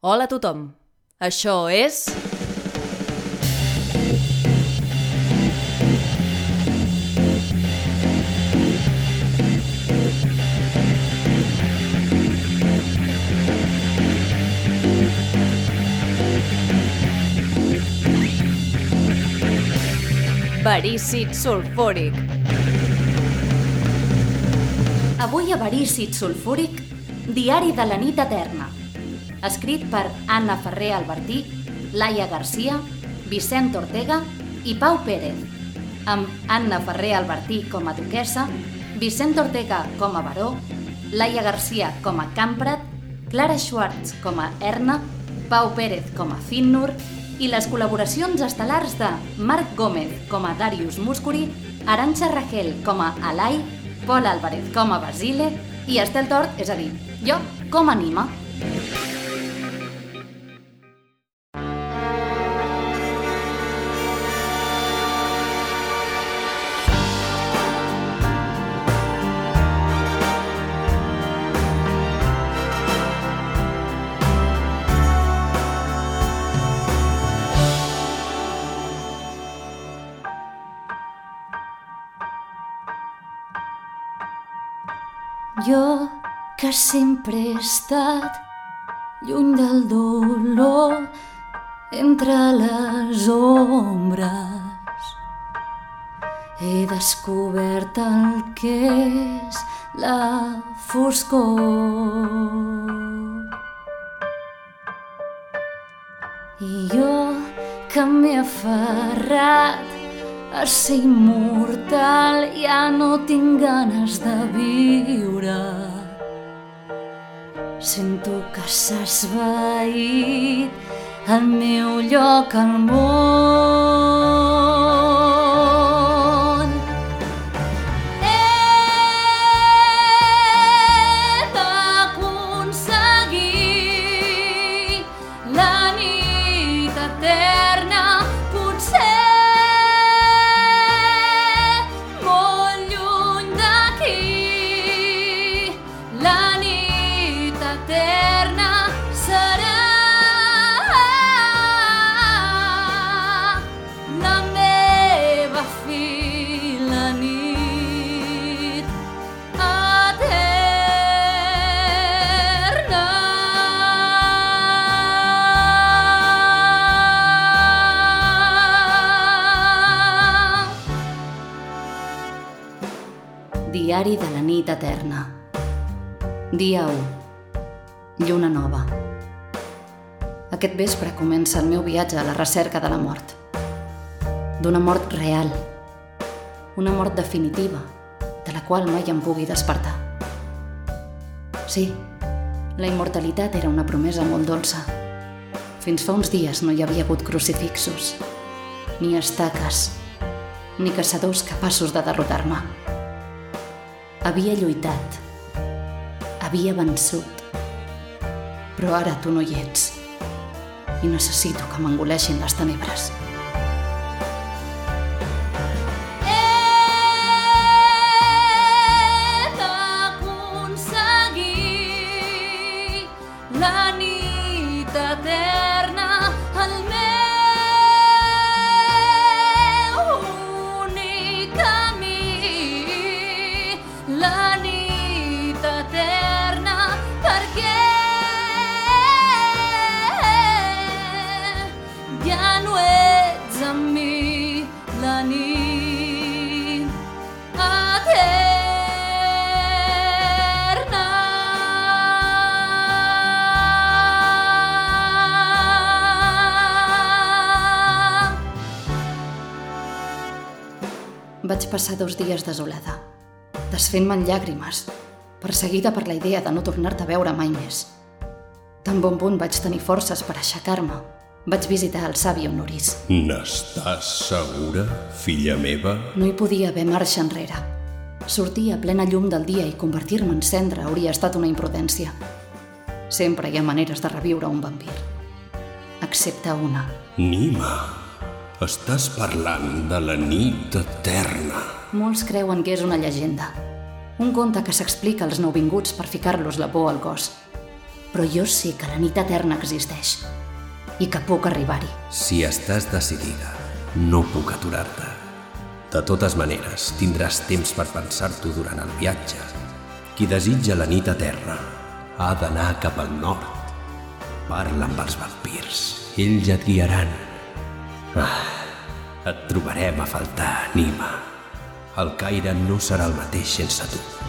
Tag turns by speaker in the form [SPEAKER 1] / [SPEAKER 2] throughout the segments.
[SPEAKER 1] Hola a tothom. Això és... Verícid sulfúric.
[SPEAKER 2] Avui a Verícid sulfúric, Diari de la nit eterna. Escrit per Anna Ferrer Albertí, Laia Garcia, Vicent Ortega i Pau Pérez. Amb Anna Ferrer Albertí com a duquessa, Vicent Ortega com a baró, Laia Garcia com a Camprat, Clara Schwartz com a Erna, Pau Pérez com a Finnur i les col·laboracions estel·lars de Marc Gómez com a Darius Muscuri, Aranxa Rachel com a Alai, Pol Álvarez com a Basile i Estel Tort, és a dir, jo com a Nima. Jo, que sempre he estat lluny del dolor, entre les ombres, he descobert el que és la foscor. I jo, que m'he aferrat a ser immortal ja no tinc ganes de viure. Sento que s'ha esvaït el meu lloc al món. La nit eterna. Diari de la nit eterna. Dia 1. Lluna nova. Aquest vespre comença el meu viatge a la recerca de la mort. D'una mort real. Una mort definitiva, de la qual mai em pugui despertar. Sí, la immortalitat era una promesa molt dolça. Fins fa uns dies no hi havia hagut crucifixos, ni estaques, ni caçadors capaços de derrotar-me. Havia lluitat, havia vençut, però ara tu no hi ets i necessito que m'engoleixin les tenebres. Vaig passar dos dies desolada, desfent-me en llàgrimes, perseguida per la idea de no tornar-te a veure mai més. Tan bon punt vaig tenir forces per aixecar-me. Vaig visitar el savi Honoris.
[SPEAKER 3] N'estàs segura, filla meva?
[SPEAKER 2] No hi podia haver marxa enrere. Sortir a plena llum del dia i convertir-me en cendra hauria estat una imprudència. Sempre hi ha maneres de reviure un vampir. Excepte una.
[SPEAKER 3] Nima, estàs parlant de la nit eterna.
[SPEAKER 2] Molts creuen que és una llegenda. Un conte que s'explica als nouvinguts per ficar-los la por al cos. però jo sé que la nit eterna existeix i que puc arribar-hi.
[SPEAKER 4] Si estàs decidida, no puc aturar-te. De totes maneres, tindràs temps per pensar-t'ho durant el viatge. Qui desitja la nit eterna ha d'anar cap al nord. Parla amb els vampirs. Ells et guiaran. Ah, et trobarem a faltar, Nima. El Caire no serà el mateix sense tu.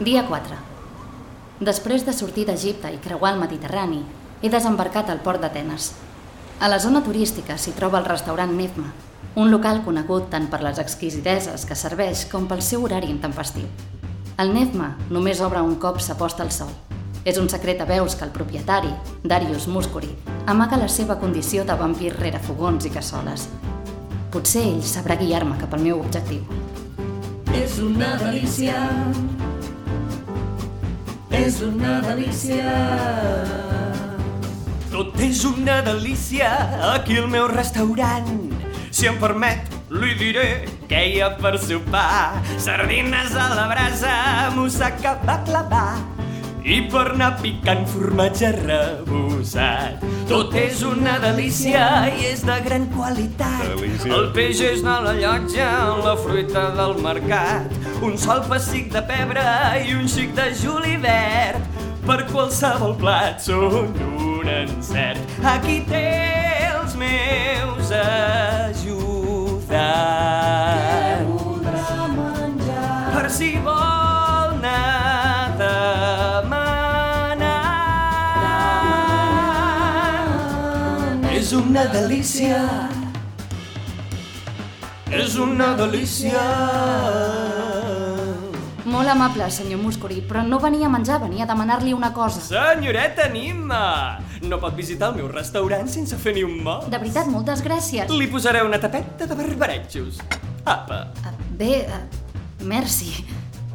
[SPEAKER 2] Dia 4. Després de sortir d'Egipte i creuar el Mediterrani, he desembarcat al port d'Atenes. A la zona turística s'hi troba el restaurant Nefma, un local conegut tant per les exquisiteses que serveix com pel seu horari intempestiu. El Nefma només obre un cop s'aposta el sol. És un secret a veus que el propietari, Darius Muscuri, amaga la seva condició de vampir rere fogons i cassoles. Potser ell sabrà guiar-me cap al meu objectiu.
[SPEAKER 5] És una delícia. És una delícia.
[SPEAKER 6] Tot és una delícia aquí al meu restaurant. Si em permet, li diré què hi ha per sopar. Sardines a la brasa, moussaka baklava i per anar picant formatge rebossat. Tot és una delícia i és de gran qualitat. Delícia. El peix és de la llotja, la fruita del mercat, un sol pessic de pebre i un xic de julivert. Per qualsevol plat són un encert. Aquí té els meus ajudants. Per si vol És una delícia. És una delícia.
[SPEAKER 2] Molt amable, senyor Muscuri, però no venia a menjar, venia a demanar-li una cosa.
[SPEAKER 6] Senyoreta Nima, no pot visitar el meu restaurant sense fer ni un mot.
[SPEAKER 2] De veritat, moltes gràcies.
[SPEAKER 6] Li posaré una tapeta de barbarejos. Apa.
[SPEAKER 2] Uh, Bé, uh, merci.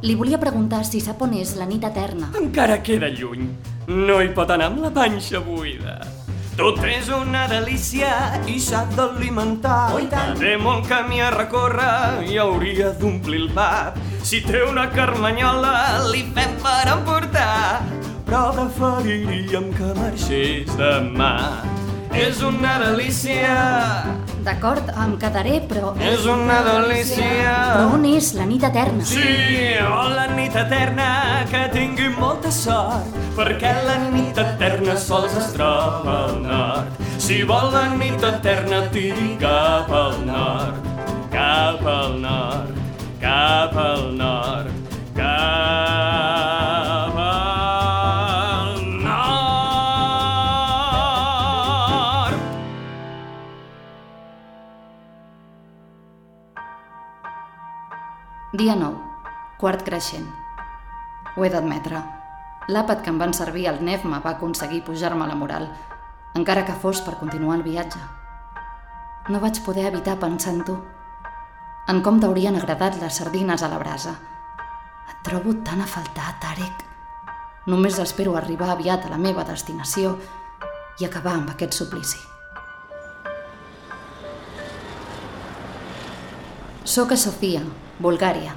[SPEAKER 2] Li volia preguntar si sap on és la nit eterna.
[SPEAKER 6] Encara queda lluny. No hi pot anar amb la panxa buida. Tot és una delícia i s'ha d'alimentar.
[SPEAKER 5] Oh.
[SPEAKER 6] Té molt camí a recórrer i hauria d'omplir el pap. Si té una carmanyola, li fem per emportar. Però preferiríem que marxés demà. És una delícia.
[SPEAKER 2] D'acord, em quedaré, però...
[SPEAKER 6] És una delícia.
[SPEAKER 2] Però on és la nit eterna?
[SPEAKER 6] Sí, oh, la nit eterna, que tingui molta sort, perquè la nit eterna sols es troba al nord. Si vol la nit eterna, tiri cap al nord, cap al nord, cap al nord, cap
[SPEAKER 2] Dia 9. Quart creixent. Ho he d'admetre. L'àpat que em van servir al Nefma va aconseguir pujar-me la moral, encara que fos per continuar el viatge. No vaig poder evitar pensar en tu. En com t'haurien agradat les sardines a la brasa. Et trobo tan a faltar, Tarek. Només espero arribar aviat a la meva destinació i acabar amb aquest suplici. Soc a Sofia, Bulgària.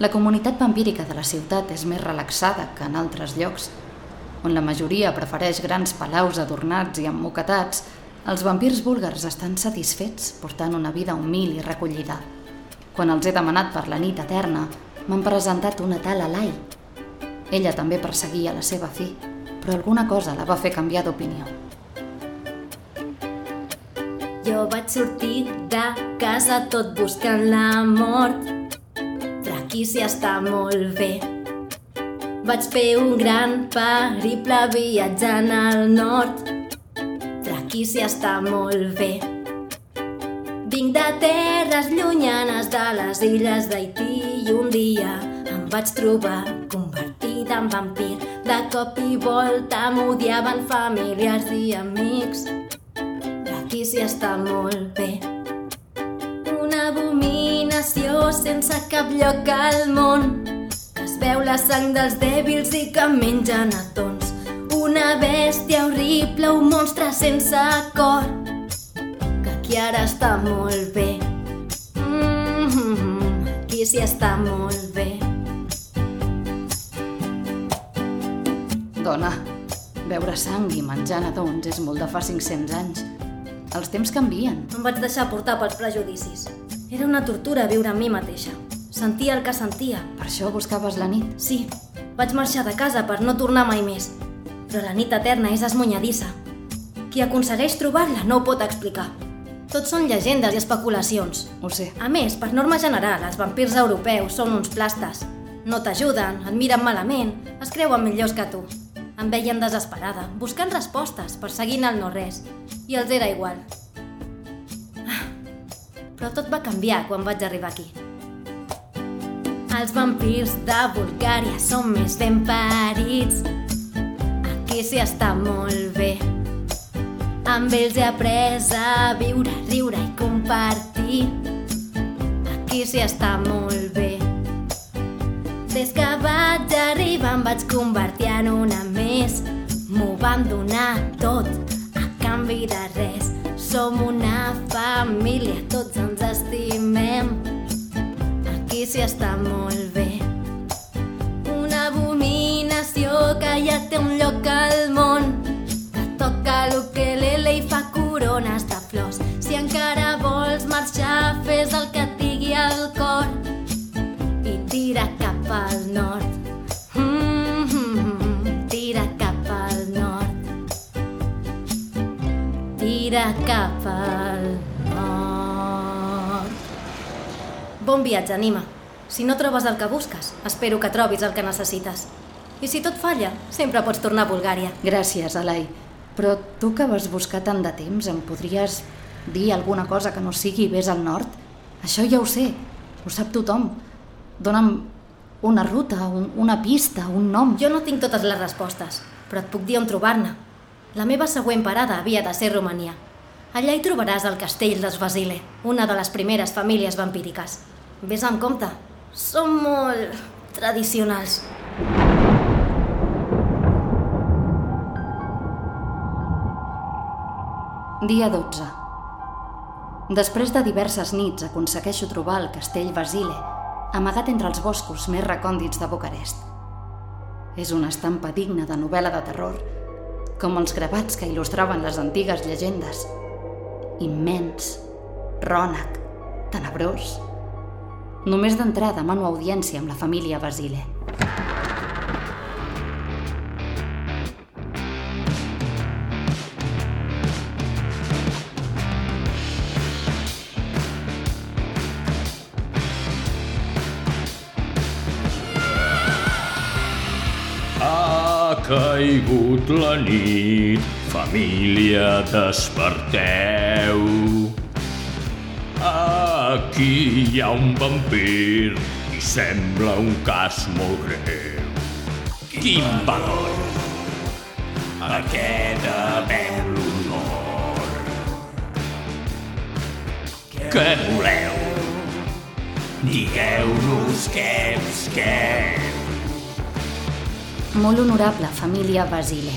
[SPEAKER 2] La comunitat vampírica de la ciutat és més relaxada que en altres llocs. On la majoria prefereix grans palaus adornats i emmoquetats, els vampirs búlgars estan satisfets portant una vida humil i recollida. Quan els he demanat per la nit eterna, m'han presentat una tal Alai. Ella també perseguia la seva fi, però alguna cosa la va fer canviar d'opinió.
[SPEAKER 1] Jo vaig sortir de casa tot buscant la mort, s'hi està molt bé. Vaig fer un gran periple viatjant al nord, s'hi està molt bé. Vinc de terres llunyanes de les illes d'Haití i un dia em vaig trobar convertida en vampir. De cop i volta m'odiaven familiars i amics. S'hi està molt bé. Abominació sense cap lloc al món que es veu la sang dels dèbils i que mengen atons. Una bèstia horrible, un monstre sense cor que aquí ara està molt bé. Mm -hmm, aquí s'hi està molt bé.
[SPEAKER 2] Dona, beure sang i menjar nadons és molt de fa 500 anys. Els temps canvien.
[SPEAKER 1] Em vaig deixar portar pels prejudicis. Era una tortura viure amb mi mateixa. Sentia el que sentia.
[SPEAKER 2] Per això buscaves la nit.
[SPEAKER 1] Sí, vaig marxar de casa per no tornar mai més. Però la nit eterna és esmunyadissa. Qui aconsegueix trobar-la no ho pot explicar. Tot són llegendes i especulacions.
[SPEAKER 2] Ho sé.
[SPEAKER 1] A més, per norma general, els vampirs europeus són uns plastes. No t'ajuden, et miren malament, es creuen millors que tu. Em veien desesperada, buscant respostes, perseguint el no-res. I els era igual. Però tot va canviar quan vaig arribar aquí. Els vampirs de Bulgària són més ben parits. Aquí s'hi està molt bé. Amb ells he après a viure, riure i compartir. Aquí s'hi està molt bé. Des que vaig arribar em vaig convertir en una més. M'ho van donar tot a canvi de res. Som una família, tots ens estimem. Aquí s'hi està molt bé. Una abominació que ja té un lloc al món que toca l'ukelele i fa corones de flors. Si encara vols marxar, fes el que et digui el cor i tira cap al nord. Tira cap al nord. Bon viatge, Anima. Si no trobes el que busques, espero que trobis el que necessites. I si tot falla, sempre pots tornar a Bulgària.
[SPEAKER 2] Gràcies, Alai. Però tu que vas buscar tant de temps, em podries dir alguna cosa que no sigui vés al nord? Això ja ho sé, ho sap tothom. Dóna'm una ruta, un, una pista, un nom.
[SPEAKER 1] Jo no tinc totes les respostes, però et puc dir on trobar-ne. La meva següent parada havia de ser Romania. Allà hi trobaràs el castell dels Basile, una de les primeres famílies vampíriques. Ves amb compte, són molt tradicionals.
[SPEAKER 2] Dia 12. Després de diverses nits aconsegueixo trobar el castell Basile, amagat entre els boscos més recòndits de Bucarest. És una estampa digna de novel·la de terror, com els gravats que il·lustraven les antigues llegendes. Immens, rònec, tenebrós. Només d'entrar demano audiència amb la família Basile.
[SPEAKER 7] Caigut la nit, família, desperteu. Aquí hi ha un vampir i sembla un cas molt greu. Quin valor! A què devem l'honor? Què voleu? Digueu-nos què què.
[SPEAKER 2] Molt honorable família Basile.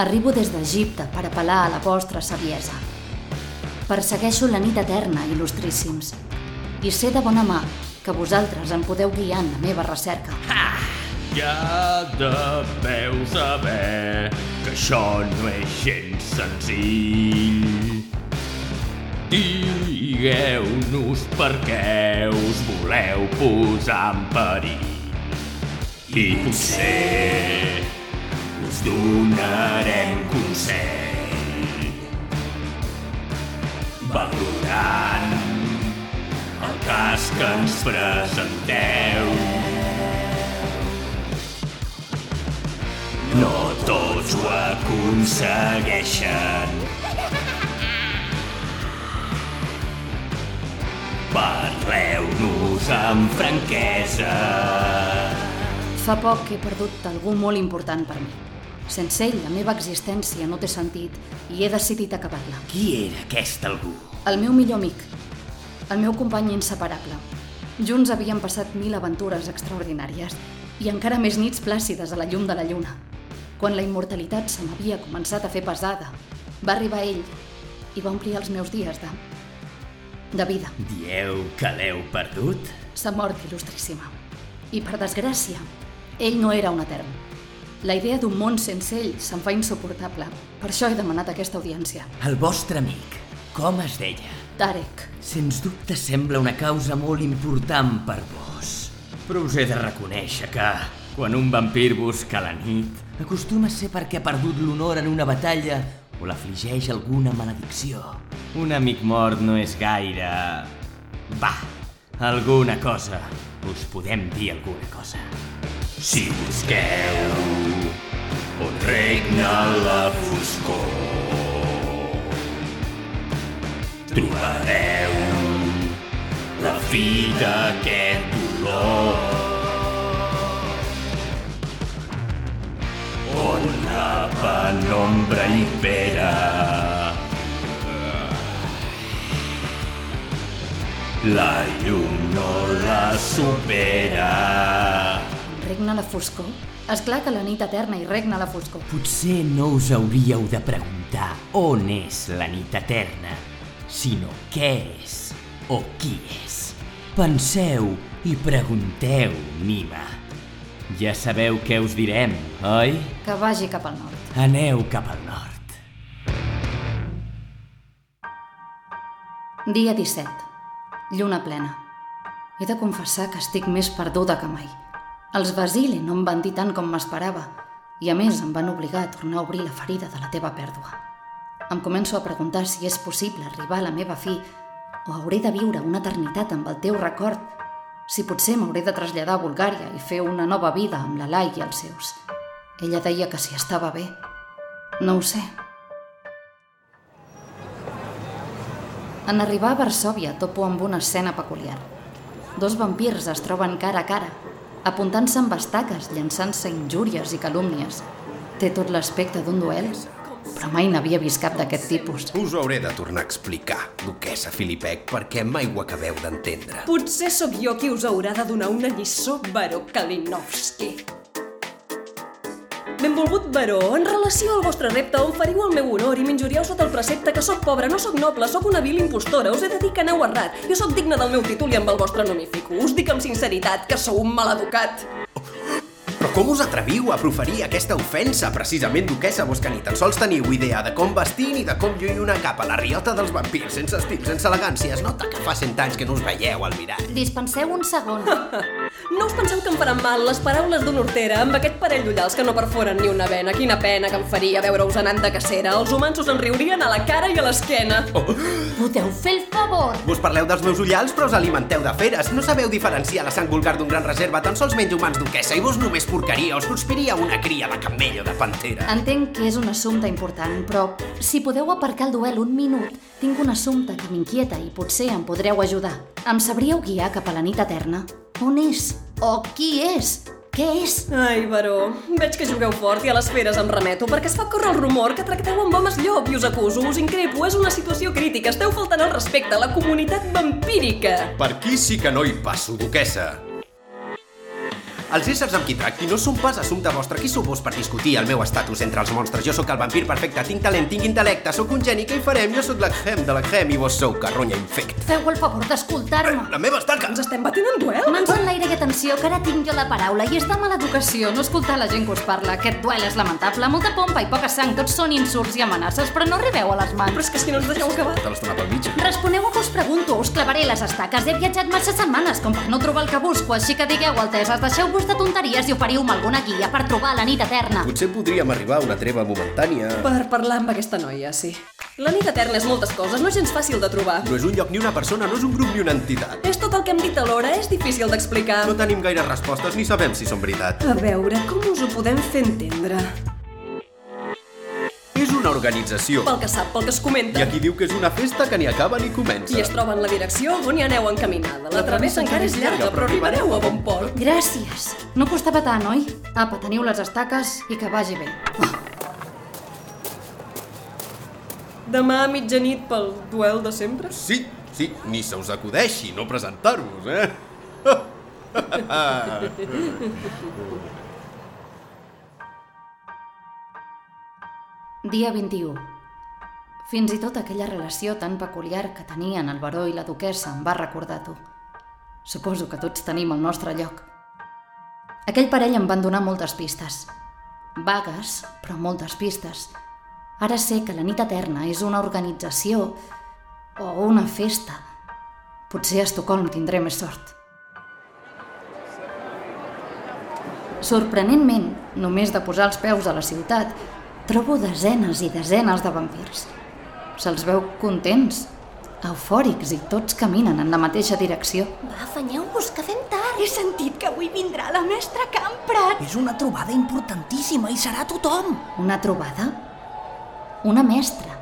[SPEAKER 2] Arribo des d'Egipte per apel·lar a la vostra saviesa. Persegueixo la nit eterna, il·lustríssims, i sé de bona mà que vosaltres em podeu guiar en la meva recerca.
[SPEAKER 7] Ja deveu saber que això no és gens senzill. Digueu-nos per què us voleu posar en perill. I potser us donarem consell. Valorant el cas que ens presenteu. No tots ho aconsegueixen. Parleu-nos amb franquesa.
[SPEAKER 2] Fa poc he perdut algú molt important per mi. Sense ell, la meva existència no té sentit i he decidit acabar-la.
[SPEAKER 8] Qui era aquest algú?
[SPEAKER 2] El meu millor amic. El meu company inseparable. Junts havíem passat mil aventures extraordinàries i encara més nits plàcides a la llum de la lluna. Quan la immortalitat se m'havia començat a fer pesada, va arribar ell i va omplir els meus dies de... de vida.
[SPEAKER 8] Dieu que l'heu perdut?
[SPEAKER 2] S'ha mort, il·lustríssima. I per desgràcia, ell no era un etern. La idea d'un món sense ell se'm fa insuportable. Per això he demanat aquesta audiència.
[SPEAKER 8] El vostre amic, com es deia?
[SPEAKER 2] Tarek,
[SPEAKER 8] Sens dubte sembla una causa molt important per vos. Però us he de reconèixer que, quan un vampir busca la nit, acostuma a ser perquè ha perdut l'honor en una batalla o l'afligeix alguna maledicció. Un amic mort no és gaire... Va, alguna cosa. Us podem dir alguna cosa.
[SPEAKER 7] Si busqueu on regna la foscor, trobareu la fi d'aquest dolor. On la penombra impera, la llum no la supera.
[SPEAKER 2] Regna la foscor? És clar que la nit eterna hi regna la foscor.
[SPEAKER 8] Potser no us hauríeu de preguntar on és la nit eterna, sinó què és o qui és. Penseu i pregunteu, Mima. Ja sabeu què us direm, oi?
[SPEAKER 2] Que vagi cap al nord.
[SPEAKER 8] Aneu cap al nord.
[SPEAKER 2] Dia 17. Lluna plena. He de confessar que estic més perduda que mai. Els Basile no em van dir tant com m'esperava i a més em van obligar a tornar a obrir la ferida de la teva pèrdua. Em començo a preguntar si és possible arribar a la meva fi o hauré de viure una eternitat amb el teu record, si potser m'hauré de traslladar a Bulgària i fer una nova vida amb la Lai i els seus. Ella deia que si estava bé. No ho sé. En arribar a Varsòvia topo amb una escena peculiar. Dos vampirs es troben cara a cara, apuntant-se amb estaques, llançant-se injúries i calúmnies. Té tot l'aspecte d'un duel, però mai n'havia vist cap d'aquest tipus.
[SPEAKER 3] Us ho hauré de tornar a explicar, duquesa Filipec, perquè mai ho acabeu d'entendre.
[SPEAKER 9] Potser sóc jo qui us haurà de donar una lliçó, Baró Kalinowski. Benvolgut Baró, en relació al vostre repte on feriu el meu honor i m'injurieu sota el precepte que sóc pobra, no sóc noble, sóc una vil impostora, us he de dir que aneu errat. Jo sóc digne del meu títol i amb el vostre no m'hi fico. Us dic amb sinceritat que sou un maleducat.
[SPEAKER 3] Però com us atreviu a proferir aquesta ofensa? Precisament, duquesa, vos que ni tan sols teniu idea de com vestir ni de com lluir una capa. La riota dels vampirs, sense estil, sense elegància. Es nota que fa cent anys que no us veieu al mirall.
[SPEAKER 2] Dispenseu un segon.
[SPEAKER 9] No us penseu que em faran mal les paraules d'una hortera amb aquest parell d'ullals que no perforen ni una vena. Quina pena que em faria veure-us anant de cacera. Els humans us en riurien a la cara i a l'esquena.
[SPEAKER 2] Podeu fer el favor?
[SPEAKER 3] Vos parleu dels meus ullals, però us alimenteu de feres. No sabeu diferenciar la sang vulgar d'un gran reserva, tan sols menys humans duquesa, i vos només porcaria, us conspiria una cria de camello de pantera.
[SPEAKER 2] Entenc que és un assumpte important, però si podeu aparcar el duel un minut, tinc un assumpte que m'inquieta i potser em podreu ajudar. Em sabríeu guiar cap a la nit eterna? On és? O qui és? Què és?
[SPEAKER 9] Ai, Baró, veig que jugueu fort i a les feres em remeto perquè es fa córrer el rumor que tracteu amb homes llop i us acuso, us increpo, és una situació crítica, esteu faltant al respecte a la comunitat vampírica.
[SPEAKER 3] Per aquí sí que no hi passo, duquesa. Els éssers amb qui tracti no són pas assumpte vostre. Qui sou vos per discutir el meu estatus entre els monstres? Jo sóc el vampir perfecte, tinc talent, tinc intel·lecte, sóc un geni, què hi farem? Jo sóc l'Aghem de l'Aghem i vos sou carronya infect.
[SPEAKER 2] Feu el favor d'escoltar-me.
[SPEAKER 3] La meva estaca!
[SPEAKER 9] Ens estem batint en duel?
[SPEAKER 2] Mans en l'aire i atenció, que ara tinc jo la paraula i és de mala educació no escoltar la gent que us parla. Aquest duel és lamentable, molta pompa i poca sang, tots són insults i amenaces, però no arribeu a les
[SPEAKER 9] Però
[SPEAKER 2] mans.
[SPEAKER 9] és que si no ens deixeu acabar...
[SPEAKER 3] Te l'estona pel mig.
[SPEAKER 2] Responeu el que us pregunto, us clavaré les estaques. He viatjat massa setmanes com per no trobar el que busco, així que digueu, alteses, deixeu-vos de tonteries i oferiu-me alguna guia per trobar la nit eterna.
[SPEAKER 3] Potser podríem arribar a una treva momentània.
[SPEAKER 9] Per parlar amb aquesta noia, sí. La nit eterna és moltes coses, no és gens fàcil de trobar.
[SPEAKER 3] No és un lloc ni una persona, no és un grup ni una entitat.
[SPEAKER 9] És tot el que hem dit alhora, és difícil d'explicar.
[SPEAKER 3] No tenim gaire respostes ni sabem si són veritat.
[SPEAKER 9] A veure, com us ho podem fer entendre?
[SPEAKER 3] Una organització.
[SPEAKER 9] Pel que sap, pel que es
[SPEAKER 3] I
[SPEAKER 9] comenta.
[SPEAKER 3] aquí diu que és una festa que ni acaba ni comença.
[SPEAKER 9] I es troba en la direcció on hi aneu encaminada. La travessa encara és llarga, però arribareu a bon port.
[SPEAKER 2] Gràcies. No costava tant, oi? Apa, teniu les estaques i que vagi bé.
[SPEAKER 9] Demà a mitjanit pel duel de sempre?
[SPEAKER 3] Sí, sí, ni se us acudeixi no presentar-vos, eh?
[SPEAKER 2] Dia 21. Fins i tot aquella relació tan peculiar que tenien el baró i la duquessa em va recordar tu. Suposo que tots tenim el nostre lloc. Aquell parell em van donar moltes pistes. Vagues, però moltes pistes. Ara sé que la nit eterna és una organització o una festa. Potser a Estocolm tindré més sort. Sorprenentment, només de posar els peus a la ciutat, trobo desenes i desenes de vampirs. Se'ls veu contents, eufòrics i tots caminen en la mateixa direcció.
[SPEAKER 1] Va, afanyeu-vos, que fem tard. He sentit que avui vindrà la mestra Camprat.
[SPEAKER 10] És una trobada importantíssima i serà tothom.
[SPEAKER 2] Una trobada? Una mestra?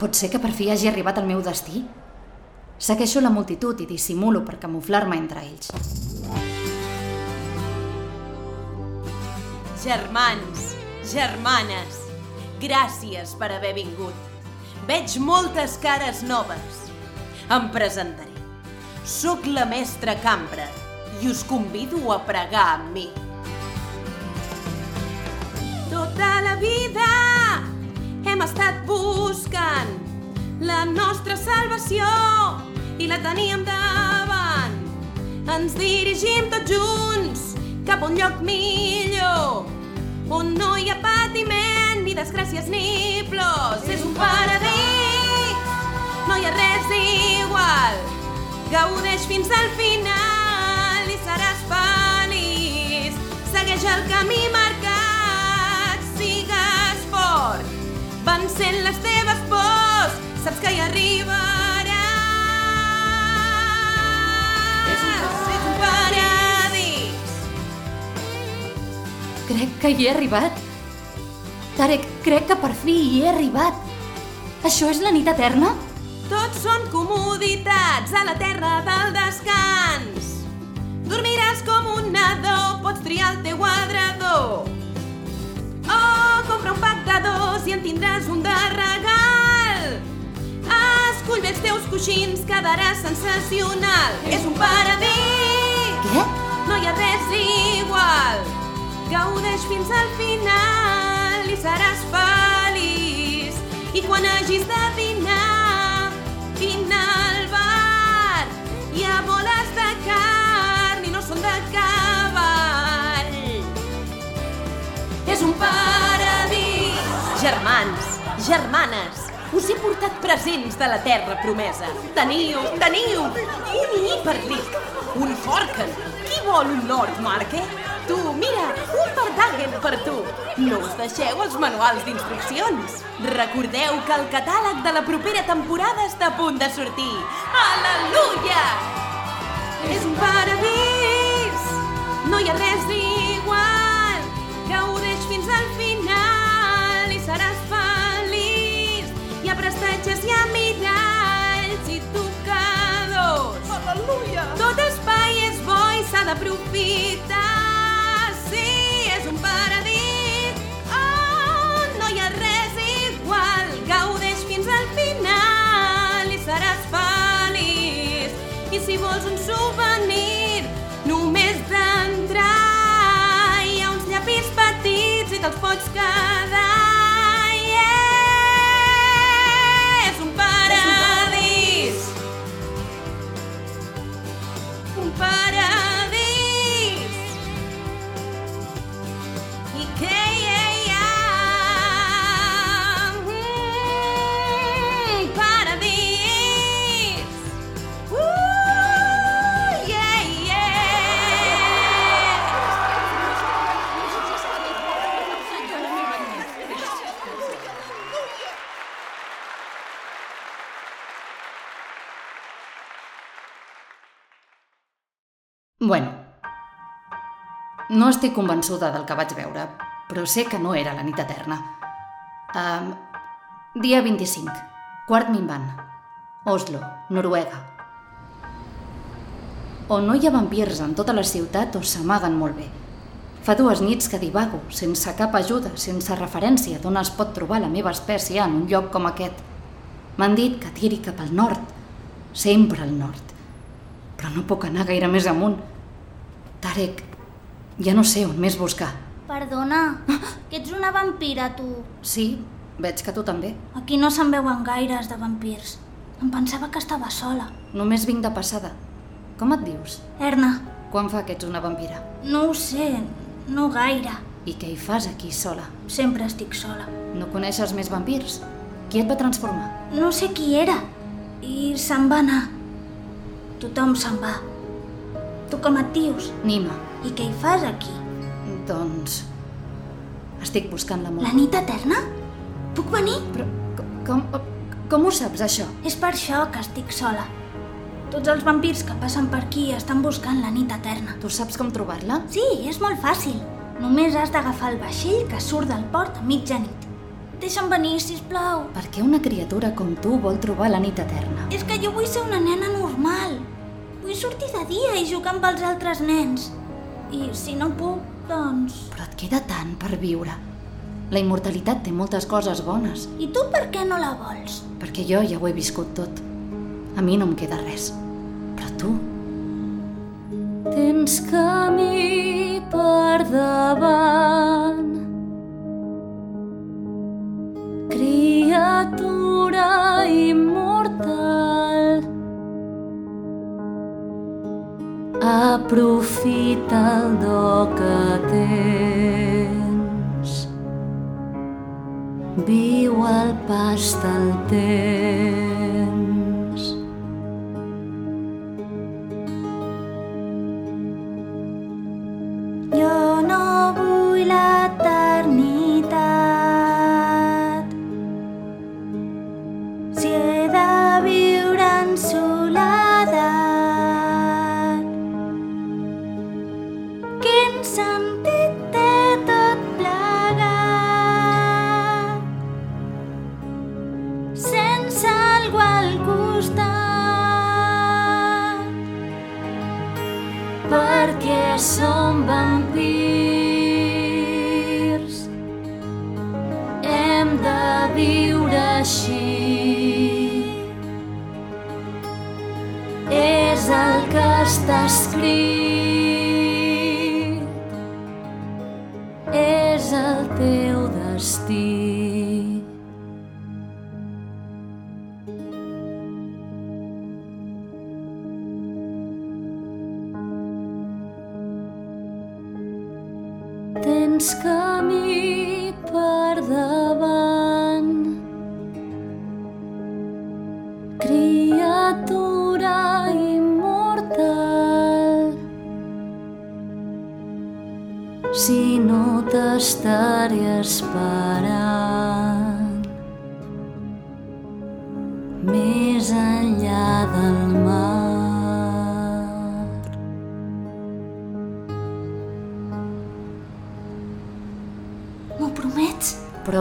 [SPEAKER 2] Pot ser que per fi hagi arribat al meu destí? Segueixo la multitud i dissimulo per camuflar-me entre ells.
[SPEAKER 11] Germans, germanes, gràcies per haver vingut. Veig moltes cares noves. Em presentaré. Soc la mestra Cambra i us convido a pregar amb mi. Tota la vida hem estat buscant la nostra salvació i la teníem davant. Ens dirigim tots junts cap a un lloc millor on no hi ha patiment, ni desgràcies, ni plors. És un paradís, no hi ha res igual. Gaudeix fins al final i seràs feliç. Segueix el camí marcat, sigues fort. Vencent les teves pors, saps que hi arribaràs. És un paradís.
[SPEAKER 2] Crec que hi he arribat. Tarek, crec que per fi hi he arribat. Això és la nit eterna?
[SPEAKER 11] Tots són comoditats a la terra del descans. Dormiràs com un nadó, pots triar el teu adredor. Oh, compra un pack de dos i en tindràs un de regal. Escull bé els teus coixins, quedarà sensacional. És un paradís,
[SPEAKER 2] Què?
[SPEAKER 11] no hi ha res igual. Gaudeix fins al final seràs feliç. I quan hagis de dinar, vine al bar. Hi ha boles de carn i no són de cavall. És un paradís. Germans, germanes, us he portat presents de la terra promesa. Teniu, teniu, un hiperlic, un forken. Qui vol un Lord Marque? Tu, mira, un Pardagen per tu. No us deixeu els manuals d'instruccions. Recordeu que el catàleg de la propera temporada està a punt de sortir. Aleluia! És un paradís, no hi ha res igual. Gaudeix fins al final i seràs feliç. Hi ha prestatges, hi ha miralls i tocadors. Aleluia! Tot espai és bo i s'ha d'aprofitar. Sí, és un paradís on no hi ha res igual. Gaudeix fins al final i seràs feliç. I si vols un souvenir, només d'entrar hi ha uns llapis petits i te'ls
[SPEAKER 2] pots quedar. No estic convençuda del que vaig veure, però sé que no era la nit eterna. Um, dia 25, quart minvant, Oslo, Noruega. O no hi ha vampirs en tota la ciutat o s'amaguen molt bé. Fa dues nits que divago, sense cap ajuda, sense referència d'on es pot trobar la meva espècie en un lloc com aquest. M'han dit que tiri cap al nord, sempre al nord. Però no puc anar gaire més amunt. Tarek, ja no sé on més buscar.
[SPEAKER 12] Perdona, que ets una vampira, tu.
[SPEAKER 2] Sí, veig que tu també.
[SPEAKER 12] Aquí no se'n veuen gaires de vampirs. Em pensava que estava sola.
[SPEAKER 2] Només vinc de passada. Com et dius?
[SPEAKER 12] Erna,
[SPEAKER 2] Quan fa que ets una vampira?
[SPEAKER 12] no ho sé, no gaire.
[SPEAKER 2] I què hi fas aquí sola?
[SPEAKER 12] Sempre estic sola.
[SPEAKER 2] No coneixes més vampirs? Qui et va transformar?
[SPEAKER 12] No sé qui era. I se'n va anar. Tothom se'n va. Tu com et dius?
[SPEAKER 2] Nima.
[SPEAKER 12] I què hi fas aquí?
[SPEAKER 2] Doncs... Estic buscant l'amor.
[SPEAKER 12] La nit eterna? Puc venir?
[SPEAKER 2] Però com, com ho saps, això?
[SPEAKER 12] És per això que estic sola. Tots els vampirs que passen per aquí estan buscant la nit eterna.
[SPEAKER 2] Tu saps com trobar-la?
[SPEAKER 12] Sí, és molt fàcil. Només has d'agafar el vaixell que surt del port a mitjanit. Deixa'm venir, si plau.
[SPEAKER 2] Per què una criatura com tu vol trobar la nit eterna?
[SPEAKER 12] És que jo vull ser una nena normal. Vull sortir de dia i jugar amb els altres nens. I si no puc, doncs...
[SPEAKER 2] Però et queda tant per viure. La immortalitat té moltes coses bones,
[SPEAKER 12] I tu per què no la vols?
[SPEAKER 2] perquè jo ja ho he viscut tot. A mi no em queda res. Però tu... Tens camí per davant Criatura immortal Aprofita el do que tens. Viu al pas del temps
[SPEAKER 12] Tens camí per davant. Criatura immortal. Si no t'estaré esperant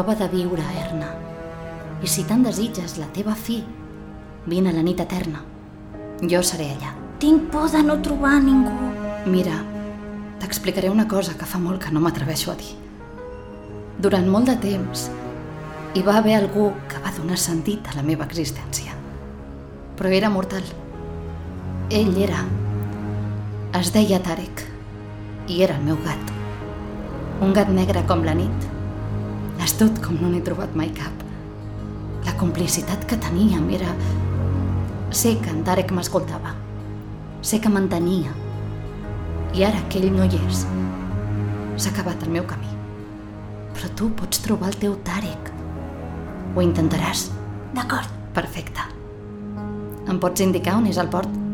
[SPEAKER 2] Prova de viure, Erna. I si tant desitges la teva fi, vine a la nit eterna. Jo seré allà.
[SPEAKER 12] Tinc por de no trobar ningú.
[SPEAKER 2] Mira, t'explicaré una cosa que fa molt que no m'atreveixo a dir. Durant molt de temps, hi va haver algú que va donar sentit a la meva existència. Però era mortal. Ell era... Es deia Tarek. I era el meu gat. Un gat negre com la nit,
[SPEAKER 4] És tot com no n'he trobat mai cap. La complicitat que teníem era... Sé que en Tarek m'escoltava. Sé que m'entenia. I ara que ell no hi és, s'ha acabat el meu camí. Però tu pots trobar el teu Tarek. Ho intentaràs?
[SPEAKER 12] D'acord.
[SPEAKER 4] Perfecte. Em pots indicar on és el port?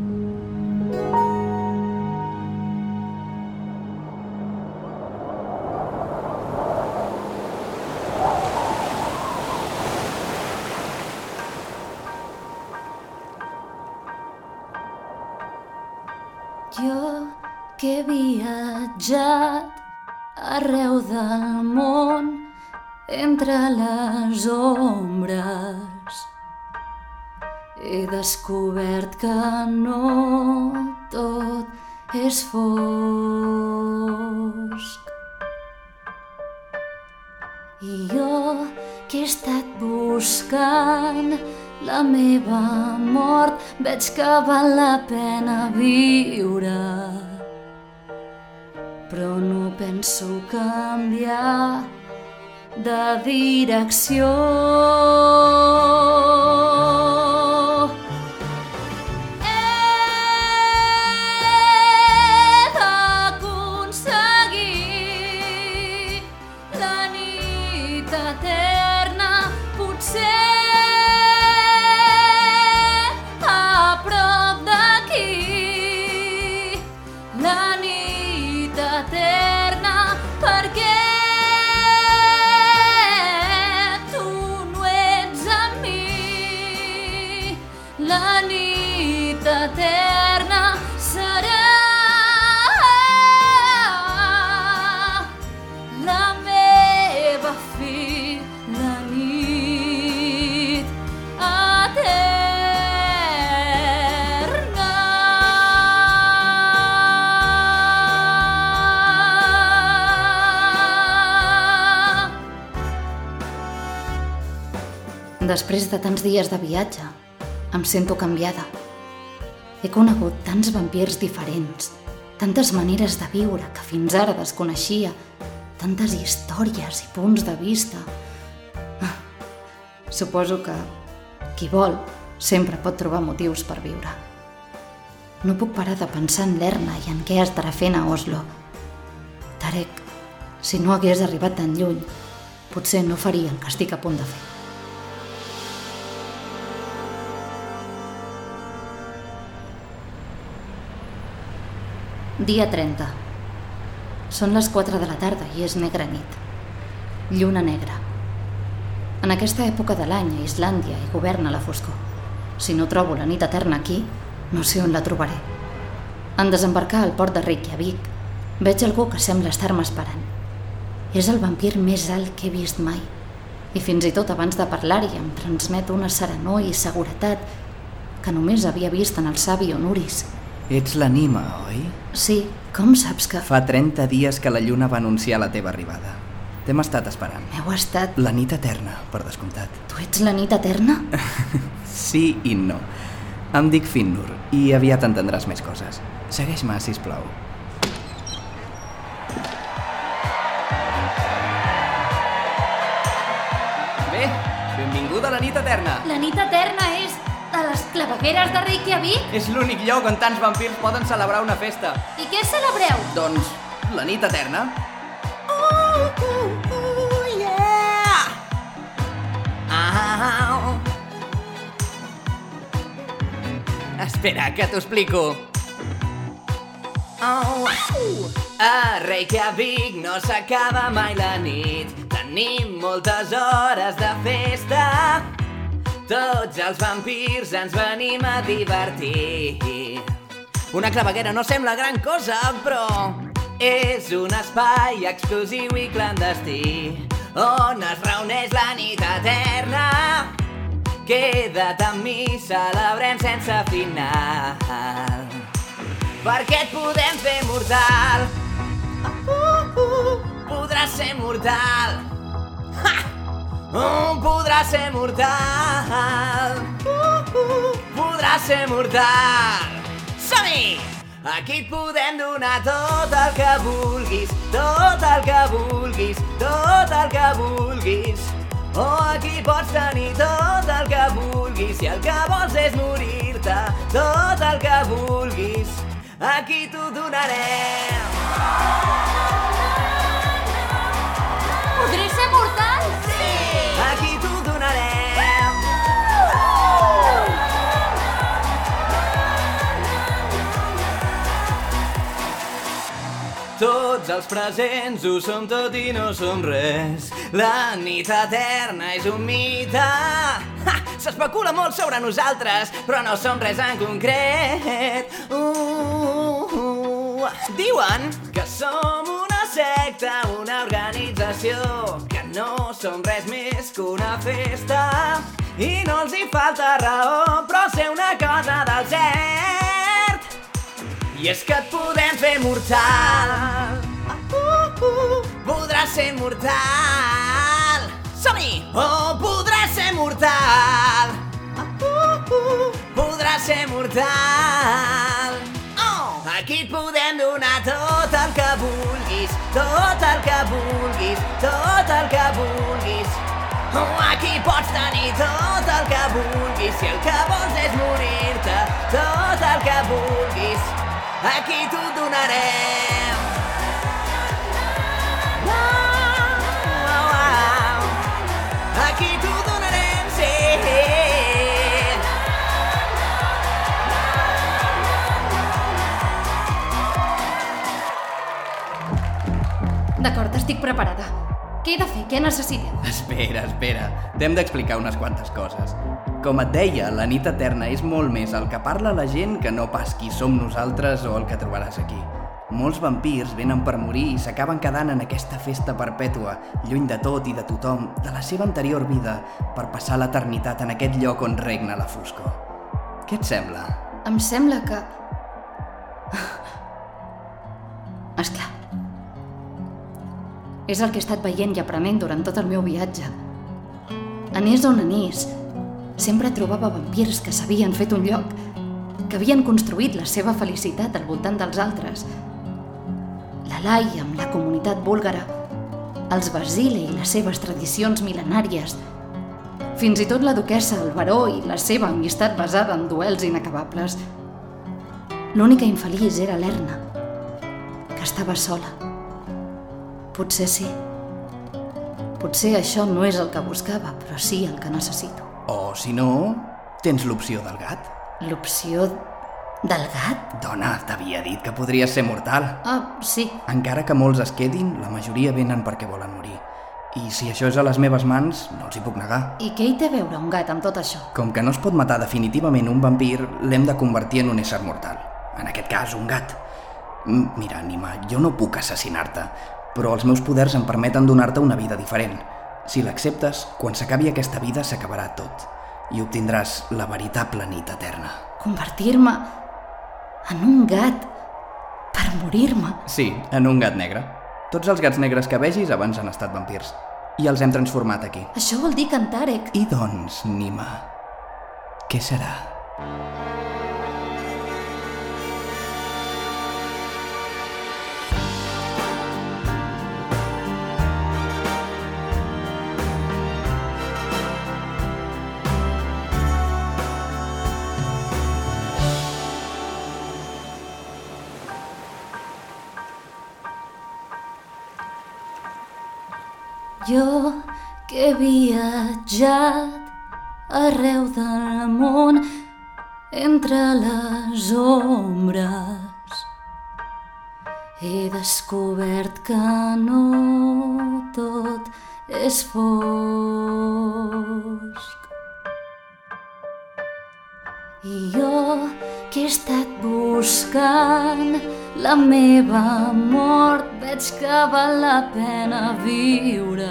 [SPEAKER 4] Després de tants dies de viatge, em sento canviada. He conegut tants vampirs diferents, tantes maneres de viure que fins ara desconeixia, tantes històries i punts de vista. Ah, Suposo que qui vol sempre pot trobar motius per viure. No puc parar de pensar en l'Erna i en què estarà fent a Oslo. Tarek, si no hagués arribat tan lluny, potser no faria el que estic a punt de fer. Dia 30. Són les 4 de la tarda i és negra nit. Lluna negra. En aquesta època de l'any a Islàndia hi governa la foscor. Si no trobo la nit eterna aquí, no sé on la trobaré. En desembarcar al port de Reykjavik, veig algú que sembla estar-me esperant. És el vampir més alt que he vist mai. I fins i tot abans de parlar-hi em transmet una serenor i seguretat que només havia vist en el savi Onuris.
[SPEAKER 13] Ets l'anima, oi?
[SPEAKER 4] Sí, com saps que...
[SPEAKER 13] Fa 30 dies que la lluna va anunciar la teva arribada. T'hem estat esperant.
[SPEAKER 4] Heu estat...
[SPEAKER 13] La nit eterna, per descomptat.
[SPEAKER 4] Tu ets la nit eterna?
[SPEAKER 13] Sí i no. Em dic Finnur i aviat entendràs més coses. Segueix-me, sisplau. Bé, benvinguda a la nit eterna.
[SPEAKER 14] La nit eterna les clavegueres de Reykjavik?
[SPEAKER 13] És l'únic lloc on tants vampirs poden celebrar una festa.
[SPEAKER 14] I què celebreu?
[SPEAKER 13] Doncs, la nit eterna.
[SPEAKER 15] Uh, uh, uh, yeah! Au.
[SPEAKER 13] Espera, que t'ho explico. Oh, au. A Reykjavik no s'acaba mai la nit. Tenim moltes hores de festa. Tots els vampirs ens venim a divertir. Una claveguera no sembla gran cosa, però és un espai exclusiu i clandestí on es reuneix la nit eterna. Queda't amb mi, celebrem sense final. Perquè et podem fer mortal. Uh, uh, podràs ser mortal. Ha! Uh, podràs ser mortal. Uh, uh, podràs ser mortal. Som-hi! Aquí et podem donar tot el que vulguis, tot el que vulguis, tot el que vulguis. vulguis. Oh, aquí pots tenir tot el que vulguis si el que vols és morir-te. Tot el que vulguis, aquí t'ho donarem. Tots els presents ho som tot i no som res. La nit eterna és un mite. S'especula molt sobre nosaltres, però no som res en concret. Uh, uh, diuen que som una secta, una organització, que no som res més que una festa. I no els hi falta raó, però sé una cosa del cert. I és que et podem fer mortal. Podràs ser mortal. Som-hi! Oh, podràs ser mortal. Podràs ser mortal. Oh, aquí et podem donar tot el que vulguis, tot el que vulguis, tot el que vulguis. Oh, aquí pots tenir tot el que vulguis, si el que vols és morir-te, tot el que vulguis, aquí t'ho donarem.
[SPEAKER 2] D'acord, estic preparada. Què he de fer? Què necessiteu?
[SPEAKER 13] Espera, espera. T'hem d'explicar unes quantes coses. Com et deia, la nit eterna és molt més el que parla la gent que no pas qui som nosaltres o el que trobaràs aquí. Molts vampirs venen per morir i s'acaben quedant en aquesta festa perpètua, lluny de tot i de tothom, de la seva anterior vida, per passar l'eternitat en aquest lloc on regna la foscor. Què et sembla?
[SPEAKER 2] Em sembla que... Esclar. És el que he estat veient i aprenent durant tot el meu viatge. Anés on anés, sempre trobava vampirs que s'havien fet un lloc, que havien construït la seva felicitat al voltant dels altres. La Lai amb la comunitat búlgara, els Basile i les seves tradicions mil·lenàries, fins i tot la duquessa, el baró i la seva amistat basada en duels inacabables. L'única infeliç era l'Erna, que estava sola. Potser sí. Potser això no és el que buscava, però sí el que necessito.
[SPEAKER 13] O, si no, tens l'opció del gat.
[SPEAKER 2] L'opció del gat?
[SPEAKER 13] Dona, t'havia dit que podries ser mortal.
[SPEAKER 2] Ah, sí.
[SPEAKER 13] Encara que molts es quedin, la majoria venen perquè volen morir. I si això és a les meves mans, no els hi puc negar.
[SPEAKER 2] I què hi té a veure un gat amb tot això?
[SPEAKER 13] Com que no es pot matar definitivament un vampir, l'hem de convertir en un ésser mortal. En aquest cas, un gat. Mira, Anima, jo no puc assassinar-te, però els meus poders em permeten donar-te una vida diferent. Si l'acceptes, quan s'acabi aquesta vida s'acabarà tot i obtindràs la veritable nit eterna.
[SPEAKER 2] Convertir-me en un gat per morir-me.
[SPEAKER 13] Sí, en un gat negre. Tots els gats negres que vegis abans han estat vampirs. I els hem transformat aquí.
[SPEAKER 2] Això vol dir que en Tarek...
[SPEAKER 13] I doncs, Nima, què serà?
[SPEAKER 4] Jo que he viatjat arreu del món entre les ombres he descobert que no tot és fosc. I jo que he estat buscant la meva mort veig que val la pena viure.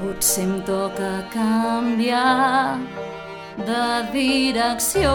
[SPEAKER 4] Potser em toca canviar de direcció.